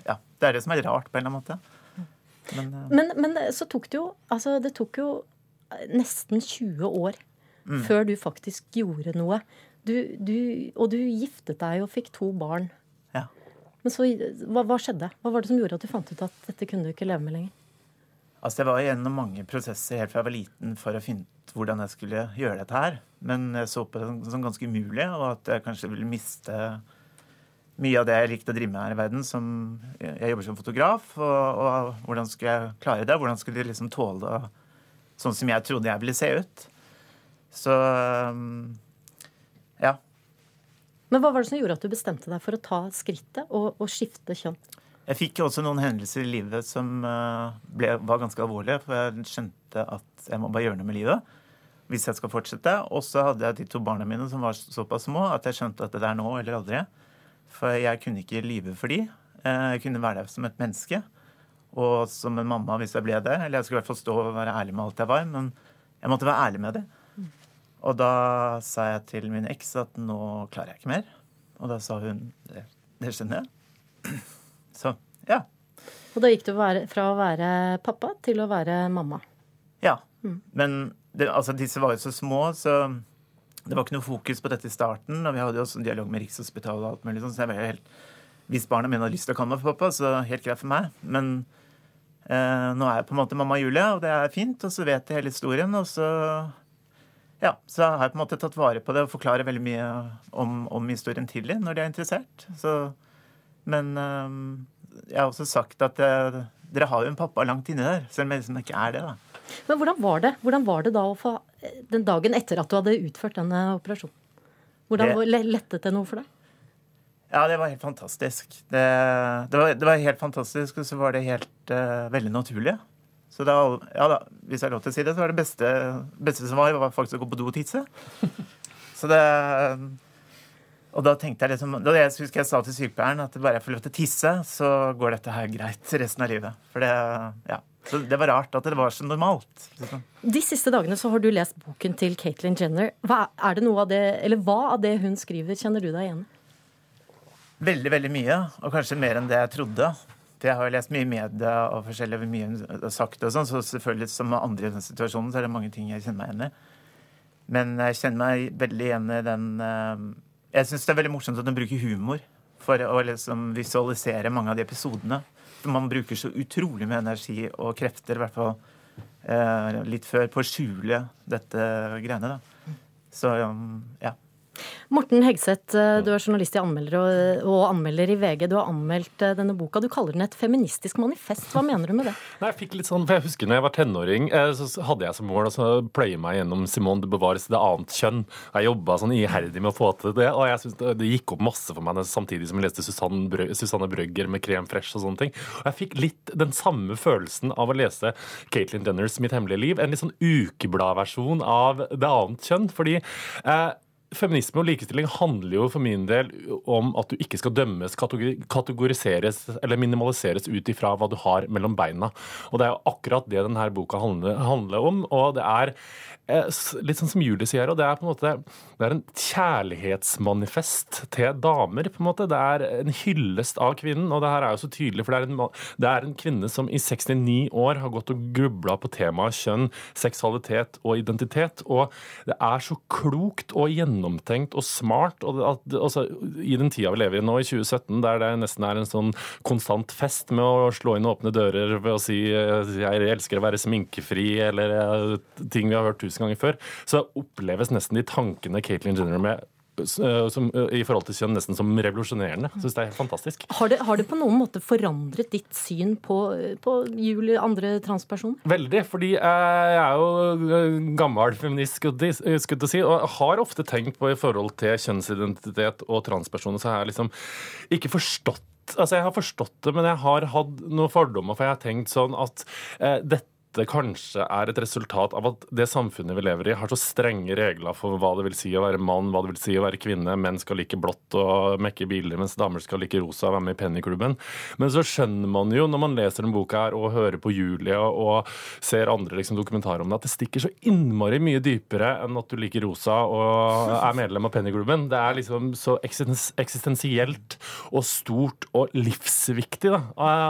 Ja, det er det som er rart, på en eller annen måte. Men, uh... men, men så tok det jo Altså, det tok jo nesten 20 år mm. før du faktisk gjorde noe. Du, du, og du giftet deg og fikk to barn. Men så, hva, hva skjedde? Hva var det som gjorde at du fant ut at dette kunne du ikke leve med lenger? Altså, Jeg var gjennom mange prosesser helt fra jeg var liten for å finne ut hvordan jeg skulle gjøre dette her. Men jeg så på det som ganske umulig, og at jeg kanskje ville miste mye av det jeg likte å drive med her i verden. Som, jeg jobber som fotograf, og, og, hvordan skulle jeg klare det? Hvordan skulle jeg liksom tåle det sånn som jeg trodde jeg ville se ut? Så ja. Men hva var det som gjorde at du bestemte deg for å ta skrittet og, og skifte kjønn? Jeg fikk også noen hendelser i livet som eh, ble, var ganske alvorlige. For jeg skjønte at jeg må bare gjøre noe med livet hvis jeg skal fortsette. Og så hadde jeg de to barna mine som var såpass små at jeg skjønte at det er nå eller aldri. For jeg kunne ikke lyve for de. Eh, jeg kunne være der som et menneske. Og som en mamma hvis jeg ble det. Eller jeg skulle i hvert fall stå og være ærlig med alt jeg var. Men jeg måtte være ærlig med det. Og da sa jeg til min eks at nå klarer jeg ikke mer. Og da sa hun det, det skjønner jeg. Så ja. Og da gikk du fra å være pappa til å være mamma? Ja. Mm. Men det, altså, disse var jo så små, så det var ikke noe fokus på dette i starten. Og vi hadde jo også en dialog med Rikshospitalet og alt mulig sånn, så jeg var helt Hvis barna mine hadde lyst til å kalle meg for pappa, så helt greit for meg. Men eh, nå er jeg på en måte mamma Julia, og det er fint. Og så vet jeg hele historien, og så ja, så har jeg på en måte tatt vare på det og forklarer veldig mye om, om historien tidlig når de er interessert. Så, men um, jeg har også sagt at uh, dere har jo en pappa langt inni der, selv om jeg liksom ikke er det. da. Men hvordan var det Hvordan var det da å få den dagen etter at du hadde utført denne operasjonen? Hvordan det, lettet det noe for deg? Ja, det var helt fantastisk. Det, det, var, det var, helt fantastisk, og så var det helt uh, veldig naturlig. Så da, ja da, hvis jeg har lov til å si det, så var det beste, beste som var, var faktisk å gå på do og tisse. Så det og da tenkte jeg liksom, da jeg husker jeg sa til sykepleieren at bare jeg får lov til å tisse, så går dette her greit resten av livet. For det, ja. Så det var rart at det var så normalt. Liksom. De siste dagene så har du lest boken til Caitlyn Jenner. Hva, er det noe av det, eller hva av det hun skriver, kjenner du deg igjen i? Veldig, veldig mye. Og kanskje mer enn det jeg trodde. Jeg har lest mye i media og forskjellig mye hun har sagt og sånn, så selvfølgelig som andre i den situasjonen, så er det mange ting jeg kjenner meg igjen i. Men jeg kjenner meg veldig igjen i den uh, jeg syns det er veldig morsomt at hun bruker humor for å liksom visualisere mange av de episodene. For man bruker så utrolig mye energi og krefter, i hvert fall eh, litt før, på å skjule dette greiene. da. Så ja. Morten Hegseth, eh, du er journalist i anmelder og, anmelder i VG. Du har anmeldt eh, denne boka. Du kaller den et feministisk manifest. Hva mener du med det? Nei, jeg fikk litt sånn, for jeg husker når jeg var tenåring, eh, så hadde jeg som mål å pløye meg gjennom Simone de Bevares Det annet kjønn. Jeg jobba sånn iherdig med å få til det, og jeg synes det gikk opp masse for meg samtidig som jeg leste Susanne, Brø Susanne Brøgger med Krem Fresh og sånne ting. Og jeg fikk litt den samme følelsen av å lese Caitlyn Denners Mitt hemmelige liv. En litt sånn ukebladversjon av Det annet kjønn. fordi eh, feminisme og likestilling handler jo for min del om at du ikke skal dømmes, kategoriseres eller minimaliseres ut ifra hva du har mellom beina. Og det er jo akkurat det denne boka handler, om. og det er eh, litt sånn som Julie sier, og det er på en måte det er en kjærlighetsmanifest til damer. på en måte. Det er en hyllest av kvinnen, og det her er jo så tydelig, for det er en, det er en kvinne som i 69 år har gått og grubla på temaet kjønn, seksualitet og identitet. Og det er så klokt og gjennomtenkt og smart. og at, altså, I den tida vi lever i nå, i 2017, der det nesten er en sånn konstant fest med å slå inn åpne dører ved å si eh, 'jeg elsker å være sminkefri', eller eh, ting vi har hørt tusen ganger før, så oppleves nesten de tankene Caitlyn Jenner med som, i forhold til kjønn nesten som revolusjonerende. Jeg synes det er helt fantastisk. Har det, har det, på noen måte forandret ditt syn på, på Julie, andre transpersoner? Veldig, fordi jeg er jo gammel feminist, skulle jeg si, og har ofte tenkt på i forhold til kjønnsidentitet og transpersoner, så har jeg liksom ikke forstått Altså, jeg har forstått det, men jeg har hatt noen fordommer, for jeg har tenkt sånn at eh, dette dette kanskje er et resultat av at det samfunnet vi lever i, har så strenge regler for hva det vil si å være mann, hva det vil si å være kvinne. Menn skal like blått og mekke biler, mens damer skal like rosa og være med i Pennyklubben. Men så skjønner man jo når man leser denne boka her og hører på Julie og ser andre liksom, dokumentarer om det, at det stikker så innmari mye dypere enn at du liker rosa og er medlem av Pennyklubben. Det er liksom så eksistensielt og stort og livsviktig, da.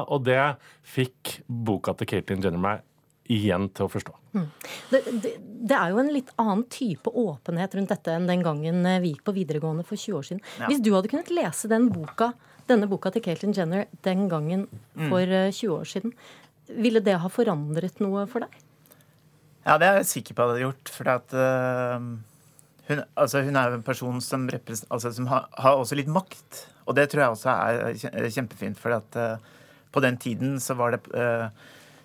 Og det fikk boka til Caitlyn Jenner meg igjen til å forstå. Mm. Det, det, det, er jo en litt annen type åpenhet rundt dette enn den gangen eh, vi gikk på videregående for 20 år siden. Ja. Hvis du hadde kunnet lese den boka, denne boka til Caitlyn Jenner den gangen mm. for 20 mm. år siden, ville det ha forandret noe for deg? Ja, det er jeg sikker på at det hadde gjort. For at, uh, hun, altså, hun, er jo en person som, altså, som har, har, også litt makt. Og det tror jeg også er kjempefint. For at, uh, på den tiden så var det uh,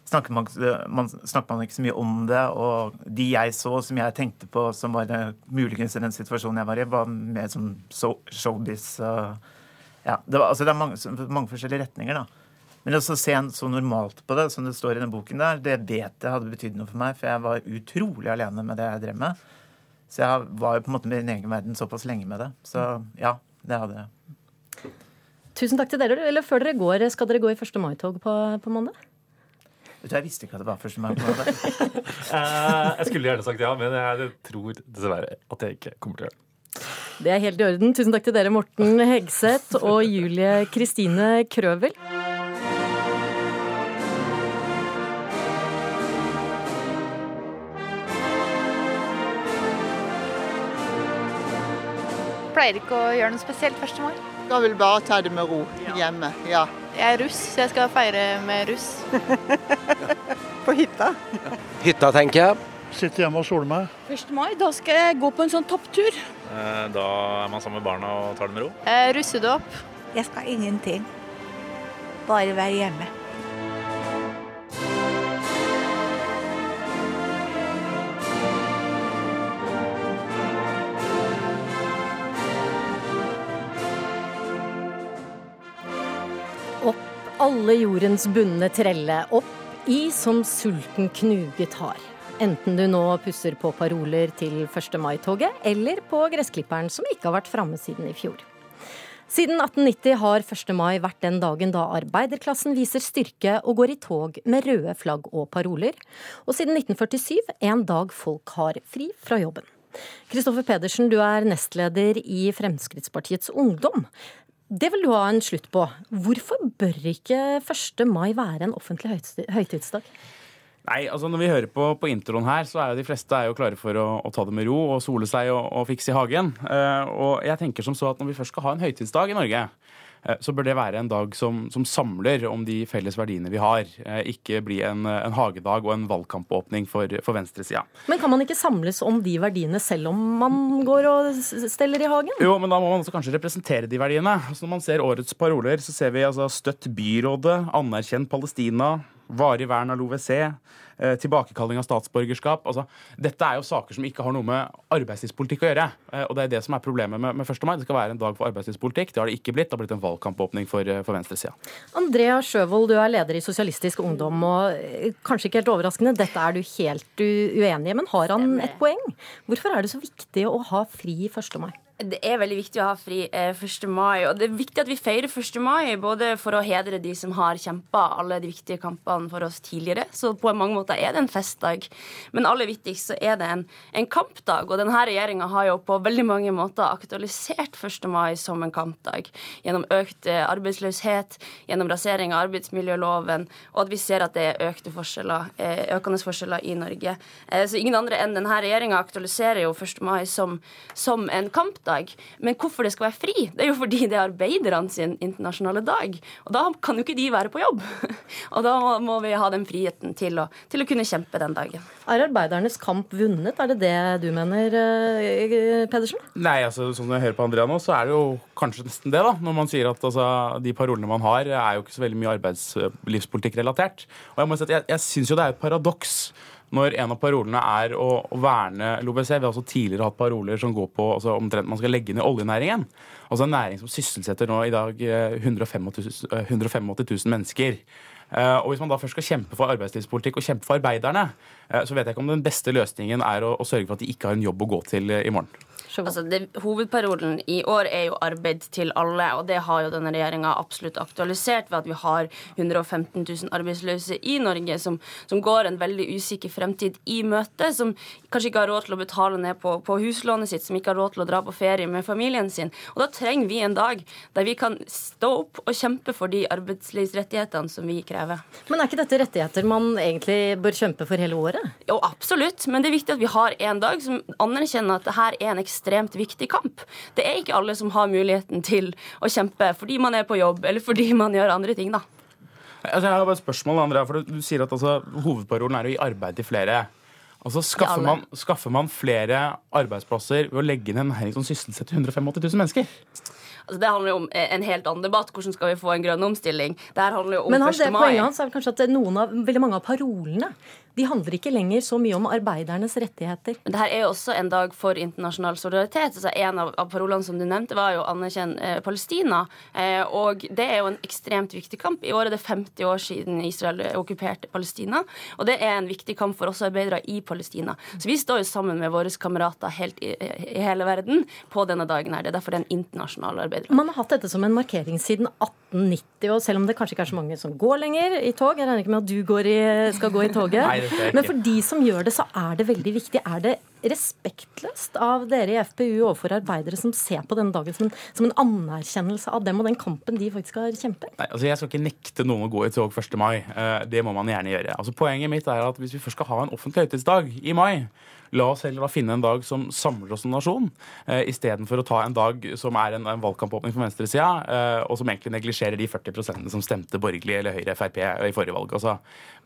snakker man, man, snakker man ikke så mye om det. Og de jeg så, som jeg tenkte på som var muligens i den situasjonen jeg var i, var mer som showbiz. ja, det, var, altså det er mange, mange, forskjellige retninger, da. Men å se en så normalt på det, som det står i den boken der, det vet jeg hadde betydd noe for meg. For jeg var utrolig alene med det jeg drev med. Så jeg var jo på en måte i min egen verden såpass lenge med det. Så ja, det hadde jeg. Tusen takk til dere. Eller før dere går, skal dere gå i 1. mai-tog på, på mandag? Jeg visste ikke at det var 1. mai. Eh, jeg skulle gjerne sagt ja, men jeg tror dessverre at jeg ikke kommer til å gjøre det. Det er helt i orden. Tusen takk til dere, Morten Hegseth og Julie Kristine Krøvel. Pleier ikke å gjøre noe spesielt første mai. Skal vel bare ta det med ro hjemme. ja. Jeg er russ, så jeg skal feire med russ. på hytta? Hytta, tenker jeg. Sitte hjemme og sole meg. 1. mai, da skal jeg gå på en sånn topptur. Eh, da er man sammen med barna og tar det med ro? Eh, russedåp. Jeg skal ingenting. Bare være hjemme. Alle jordens bundne trelle opp i som sulten knuge tar. Enten du nå pusser på paroler til 1. mai-toget, eller på gressklipperen som ikke har vært framme siden i fjor. Siden 1890 har 1. mai vært den dagen da arbeiderklassen viser styrke og går i tog med røde flagg og paroler, og siden 1947 en dag folk har fri fra jobben. Kristoffer Pedersen, du er nestleder i Fremskrittspartiets Ungdom. Det vil du ha en slutt på. Hvorfor bør ikke 1. mai være en offentlig høytidsdag? Nei, altså Når vi hører på, på introen her, så er jo de fleste jo klare for å, å ta det med ro og sole seg og, og fikse i hagen. Uh, og jeg tenker som så at Når vi først skal ha en høytidsdag i Norge, så bør det være en dag som, som samler om de felles verdiene vi har. Eh, ikke bli en, en hagedag og en valgkampåpning for, for venstresida. Men kan man ikke samles om de verdiene selv om man går og steller i hagen? Jo, men da må man også kanskje representere de verdiene. Altså når man ser årets paroler, så ser vi altså støtt byrådet, anerkjenn Palestina, varig vern av LoVC, eh, tilbakekalling av statsborgerskap. Altså, dette er jo saker som ikke har noe med arbeidslivspolitikk å gjøre. Eh, og det er det som er problemet med, med 1. mai. Det skal være en dag for arbeidslivspolitikk. Det har det ikke blitt. Det har blitt en valgkampåpning for, eh, for venstresida. Andrea Sjøvold, du er leder i Sosialistisk Ungdom, og kanskje ikke helt overraskende, dette er du helt uenig i, men har han et poeng? Hvorfor er det så viktig å ha fri 1. mai? Det er veldig viktig å ha fri eh, 1. mai, og det er viktig at vi feirer 1. mai både for å hedre de som har kjempa alle de viktige kampene for oss tidligere, så på mange måter er det en festdag. Men aller viktigst så er det en, en kampdag, og denne regjeringa har jo på veldig mange måter aktualisert 1. mai som en kampdag. Gjennom økt eh, arbeidsløshet, gjennom rasering av arbeidsmiljøloven, og at vi ser at det er økte forskjeller, eh, økende forskjeller i Norge. Eh, Så ingen andre enn denne regjeringa aktualiserer jo 1. mai som, som en kampdag. Men hvorfor det skal være fri, det er jo fordi det er arbeiderne sin internasjonale dag. Og da kan jo ikke de være på jobb. Og da må- vi ha den friheten til å, til å kunne kjempe den dagen. Er arbeidernes kamp vunnet? Er det det du mener, eh, Pedersen? Nei, altså, som jeg hører på Andrea nå, så er det jo kanskje nesten det, da. Når man sier at altså, de parolene man har, er jo ikke så veldig mye arbeidslivspolitikk relatert. Og jeg må si at jeg, jeg syns jo det er et paradoks når en av parolene er å, å verne LoBC. Vi har også tidligere hatt paroler som går på altså, omtrent man skal legge ned oljenæringen. Altså en næring som sysselsetter nå i dag eh, 185 000, eh, 185 000 mennesker. Eh, Og Hvis man da først skal kjempe for arbeidslivspolitikk og kjempe for arbeiderne, eh, så vet jeg ikke om den beste løsningen er å, å sørge for at de ikke har en jobb å gå til eh, i morgen. Altså, det, hovedparolen i år er jo arbeid til alle, og det har jo denne regjeringa absolutt aktualisert ved at vi har 115 000 arbeidsløse i Norge som, som går en veldig usikker fremtid i møte, som kanskje ikke har råd til å betale ned på, på huslånet sitt, som ikke har råd til å dra på ferie med familien sin. Og da trenger vi en dag der vi kan stå opp og kjempe for de arbeidslivsrettighetene som vi krever. Men er ikke dette rettigheter man egentlig bør kjempe for hele året? Jo, absolutt, men det er viktig at vi har en dag som anerkjenner at det her er en ekstremt viktig kamp. Det er ikke alle som har muligheten til å kjempe fordi man er på jobb, eller fordi man gjør andre ting, da. Altså, jeg har bare et spørsmål, Andrea, for Du sier at altså, hovedparolen er å gi arbeid til flere. Altså, skaffer, man, skaffer man flere arbeidsplasser ved å legge ned en næring som sysselsetter 185 000 mennesker? Altså, det handler jo om eh, en helt annen debatt. Hvordan skal vi få en grønn omstilling? Det her handler jo om Men han, 1. det mai. poenget hans er kanskje at noen av, veldig mange av parolene de handler ikke lenger så mye om arbeidernes rettigheter. Men det her er jo også en dag for internasjonal solidaritet. Altså En av, av parolene som du nevnte, var jo 'anerkjenn eh, Palestina'. Eh, og det er jo en ekstremt viktig kamp. I år er det 50 år siden Israel okkuperte Palestina. Og det er en viktig kamp for oss arbeidere i Palestina. Så vi står jo sammen med våre kamerater helt i, i hele verden på denne dagen her. Det er derfor det er en internasjonal arbeider. Man har hatt dette som en markering siden 1890, og selv om det kanskje ikke er så mange som går lenger i tog Jeg regner ikke med at du går i, skal gå i toget. Nei, Men for de som gjør det, så er det veldig viktig. Er det respektløst av dere i FpU overfor arbeidere som ser på denne dagen som en, som en anerkjennelse av dem og den kampen de faktisk har kjempet? Nei, altså Jeg skal ikke nekte noen å gå i tog 1. mai. Eh, Det må man gjerne gjøre. Altså Poenget mitt er at hvis vi først skal ha en offentlig høytidsdag i mai, la oss heller da finne en dag som samler oss som nasjon, eh, istedenfor å ta en dag som er en, en valgkampåpning for venstresida, eh, og som egentlig neglisjerer de 40% som stemte borgerlig eller Høyre Frp i forrige valg. Altså,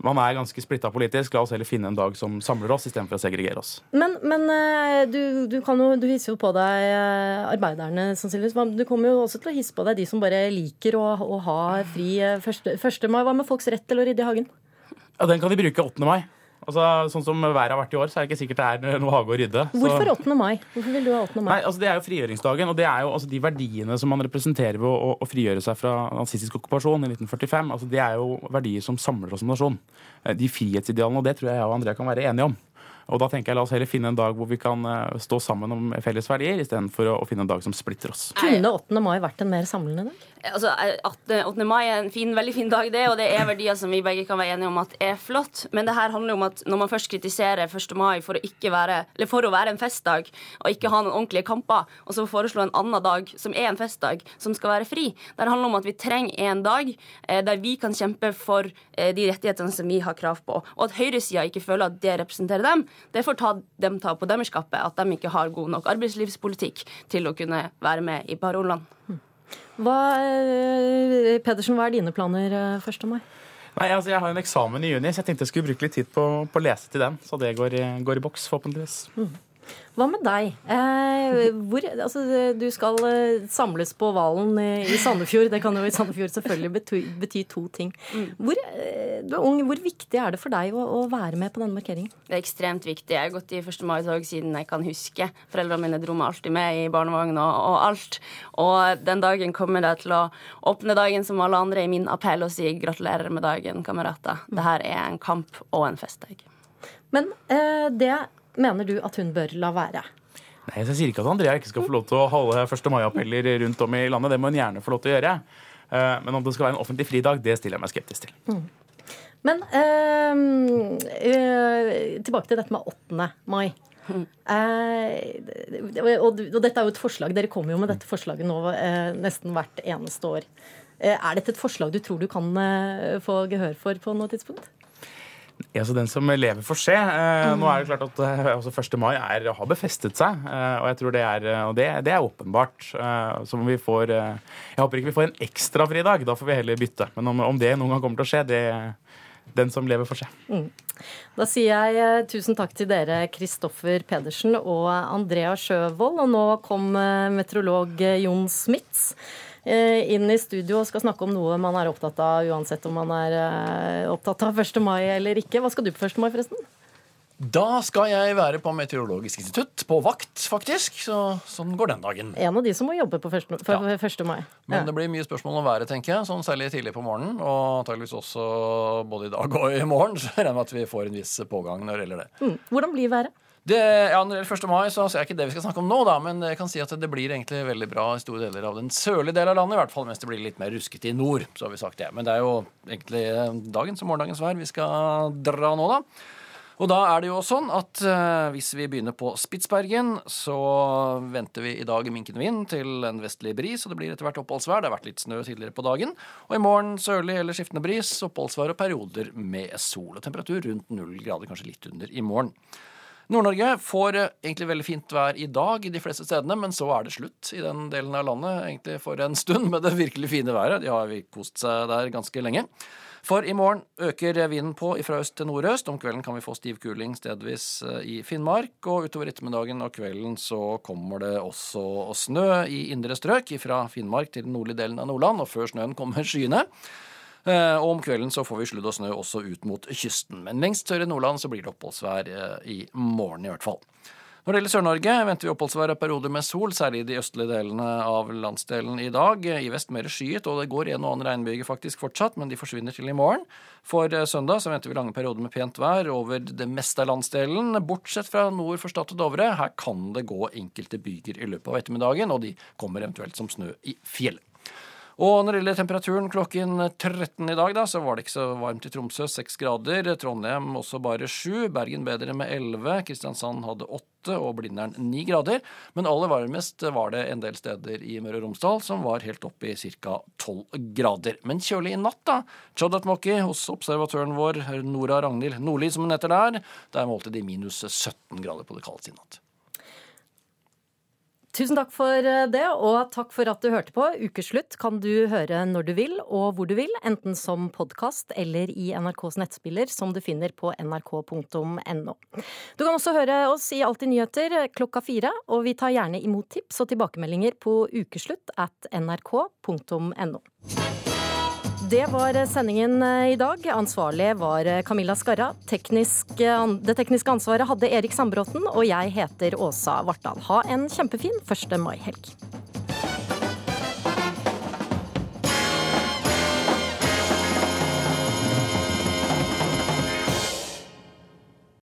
Man er ganske splitta politisk. La oss heller finne en dag som samler oss, istedenfor å segregere oss. Men, men eh, du, du, kan jo, du hisser jo på deg eh, arbeiderne, sannsynligvis. Men Du kommer jo også til å hisse på deg de som bare liker å, å ha fri eh, første, første mai. Hva med folks rett til å rydde i hagen? Ja, Den kan de bruke 8. mai. Altså, sånn som været har vært i år, så er det ikke sikkert det er noe hage å rydde. Så- Hvorfor 8. mai? Hvorfor vil du ha 8. mai? Nei, altså Det er jo frigjøringsdagen, og det er jo altså de verdiene som man representerer ved å, å, frigjøre seg fra nazistisk okkupasjon i 1945. altså Det er jo verdier som samler oss som nasjon. Eh, De frihetsidealene, og det tror jeg jeg og Andrea kan være enige om. Og da tenker jeg La oss heller finne en dag hvor vi kan eh, stå sammen om felles verdier, istedenfor å, å finne en dag som splitter oss. Kunne 8. mai vært en mer samlende dag? Altså, 8. 8. mai er en fin, veldig fin dag, det, og det er verdier som vi begge kan være enige om at er flott. Men det her handler om at når man først kritiserer 1. mai for å, være, for å være en festdag og ikke ha noen ordentlige kamper, og så foreslå en annen dag som er en festdag, som skal være fri Det handler om at vi trenger en dag eh, der vi kan kjempe for eh, de rettighetene som vi har krav på. Og at høyresida ikke føler at det representerer dem, det får ta dem ta på deres. At de ikke har god nok arbeidslivspolitikk til å kunne være med i parolene. Hva, eh, Pedersen, hva er dine planer eh, 1. mai? Nei, altså Jeg har en eksamen i juni, så jeg tenkte jeg skulle bruke litt tid på, på å lese til den. Så det går, i- går i boks, forhåpentligvis. Hva med deg? Eh, hvor, altså, du skal eh, samles på Valen i, i Sandefjord. Det kan jo i Sandefjord selvfølgelig bety, bety to ting. Hvor, eh, du er ung, hvor viktig er det for deg å, å være med på denne markeringen? Det er ekstremt viktig. Jeg har gått i 1. mai-tog siden jeg kan huske. Foreldrene mine dro meg alltid med i barnevogn og, og alt. Og den dagen kommer jeg til å åpne dagen som alle andre i min appell og si gratulerer med dagen, kamerater. Dette er en kamp og en festdag. Men eh, det mener du at hun bør la være? Nei, jeg sier ikke at Andrea ikke skal få lov til å holde 1. mai-appeller rundt om i landet. Det må hun gjerne få lov til å gjøre. Eh, Men om det skal være en offentlig fridag, det stiller jeg meg skeptisk til. Mm. Men øh, øh, tilbake til dette med 8. mai. Eh, og, og dette er jo et forslag, Dere kommer jo med dette forslaget nå eh, nesten hvert eneste år. Eh, er dette et forslag du tror du kan få gehør for på noe tidspunkt? Ja, så Den som lever, får se. Eh, Nå er det klart at eh, altså 1. mai er, har befestet seg, eh, og jeg tror det er, og det, det er åpenbart. Så vi får Jeg håper ikke vi får en ekstra fridag, da får vi heller bytte. Men om, om det noen gang kommer til å skje, det den som lever, får se. Mm. Da sier jeg tusen takk til dere, Kristoffer Pedersen og Andrea Sjøvold. Og nå kom meteorolog Jon Smits inn i studio og skal snakke om noe man er opptatt av, uansett om man er eh, opptatt av 1. mai eller ikke. Hva skal du på 1. mai, forresten? Da skal jeg være på Meteorologisk institutt, på vakt, faktisk. Så sånn går den dagen. En av de som må jobbe på 1. Ja. mai. Men Ja. det blir mye spørsmål om været, tenker jeg. Sånn særlig tidlig på morgenen. Og antageligvis også både i dag og i morgen. Så jeg regner med at vi får en viss pågang når det gjelder det. Mm. Hvordan blir været? Det, ja, når det gjelder 1. mai, så er ikke det vi skal snakke om nå, da, men jeg kan si at det blir egentlig veldig bra i store deler av den sørlige delen av landet, i hvert fall mens det blir litt mer ruskete i nord. så har vi sagt det. Men det er jo egentlig dagens og morgendagens vær vi skal dra nå, da. Og da er det jo sånn at eh, hvis vi begynner på Spitsbergen, så venter vi i dag minkende vind til en vestlig bris, og det blir etter hvert oppholdsvær. Det har vært litt snø tidligere på dagen. Og i morgen sørlig eller skiftende bris, oppholdsvær og perioder med sol. Og temperatur rundt null grader, kanskje litt under i morgen. Nord-Norge får eh, egentlig veldig fint vær i dag i de fleste stedene, men så er det slutt i den delen av landet egentlig for en stund med det virkelig fine været. De har vi kost seg der ganske lenge. For i morgen øker vinden på fra øst til nordøst. Om kvelden kan vi få stiv kuling stedvis eh, i Finnmark. Og utover ettermiddagen og kvelden så kommer det også snø i indre strøk fra Finnmark til den nordlige delen av Nordland. Og før snøen kommer skyene. Eh, Og om kvelden så får vi sludd og snø også ut mot kysten. Men lengst sør i Nordland så blir det oppholdsvær eh, i morgen i hvert fall. Når det gjelder Sør-Norge, venter vi oppholdsvær og perioder med sol, særlig i de østlige delene av landsdelen i dag. I vest mer skyet, og det går en og annen regnbyge faktisk fortsatt, men de forsvinner til i morgen. For eh, søndag så venter vi lange perioder med pent vær over det meste av landsdelen, bortsett fra nord for Stad og Dovre. Her kan det gå enkelte byger i løpet av ettermiddagen, og de kommer eventuelt som snø i fjell. Og når det gjelder temperaturen klokken 13 i dag, da, så var det ikke så varmt i Tromsø, 6 grader. Trondheim også bare 7. Bergen bedre med 11. Kristiansand hadde 8, og Blindern 9 grader. Men aller varmest var det en del steder i Møre og Romsdal som var helt oppe i ca. 12 grader. Men kjølig i natt, da. Chodat Moki hos observatøren vår Nora Ragnhild Nordli, som hun heter der, der målte de minus 17 grader på det kaldeste i natt. Tusen takk for eh, det, og takk for at du hørte på. Ukeslutt kan du høre når du vil og hvor du vil, enten som podkast eller i NRKs nettspiller, som du finner på nrk.no. Du kan også høre oss i Alltid nyheter klokka fire, og vi tar gjerne imot tips og tilbakemeldinger på ukeslutt at nrk.no. Det var sendingen eh, i dag. Ansvarlig var eh, Camilla Skarra. Teknisk, det tekniske ansvaret hadde Erik Sandbråten, og jeg heter Åsa Vartdal. Ha en kjempefin 1. mai-helg.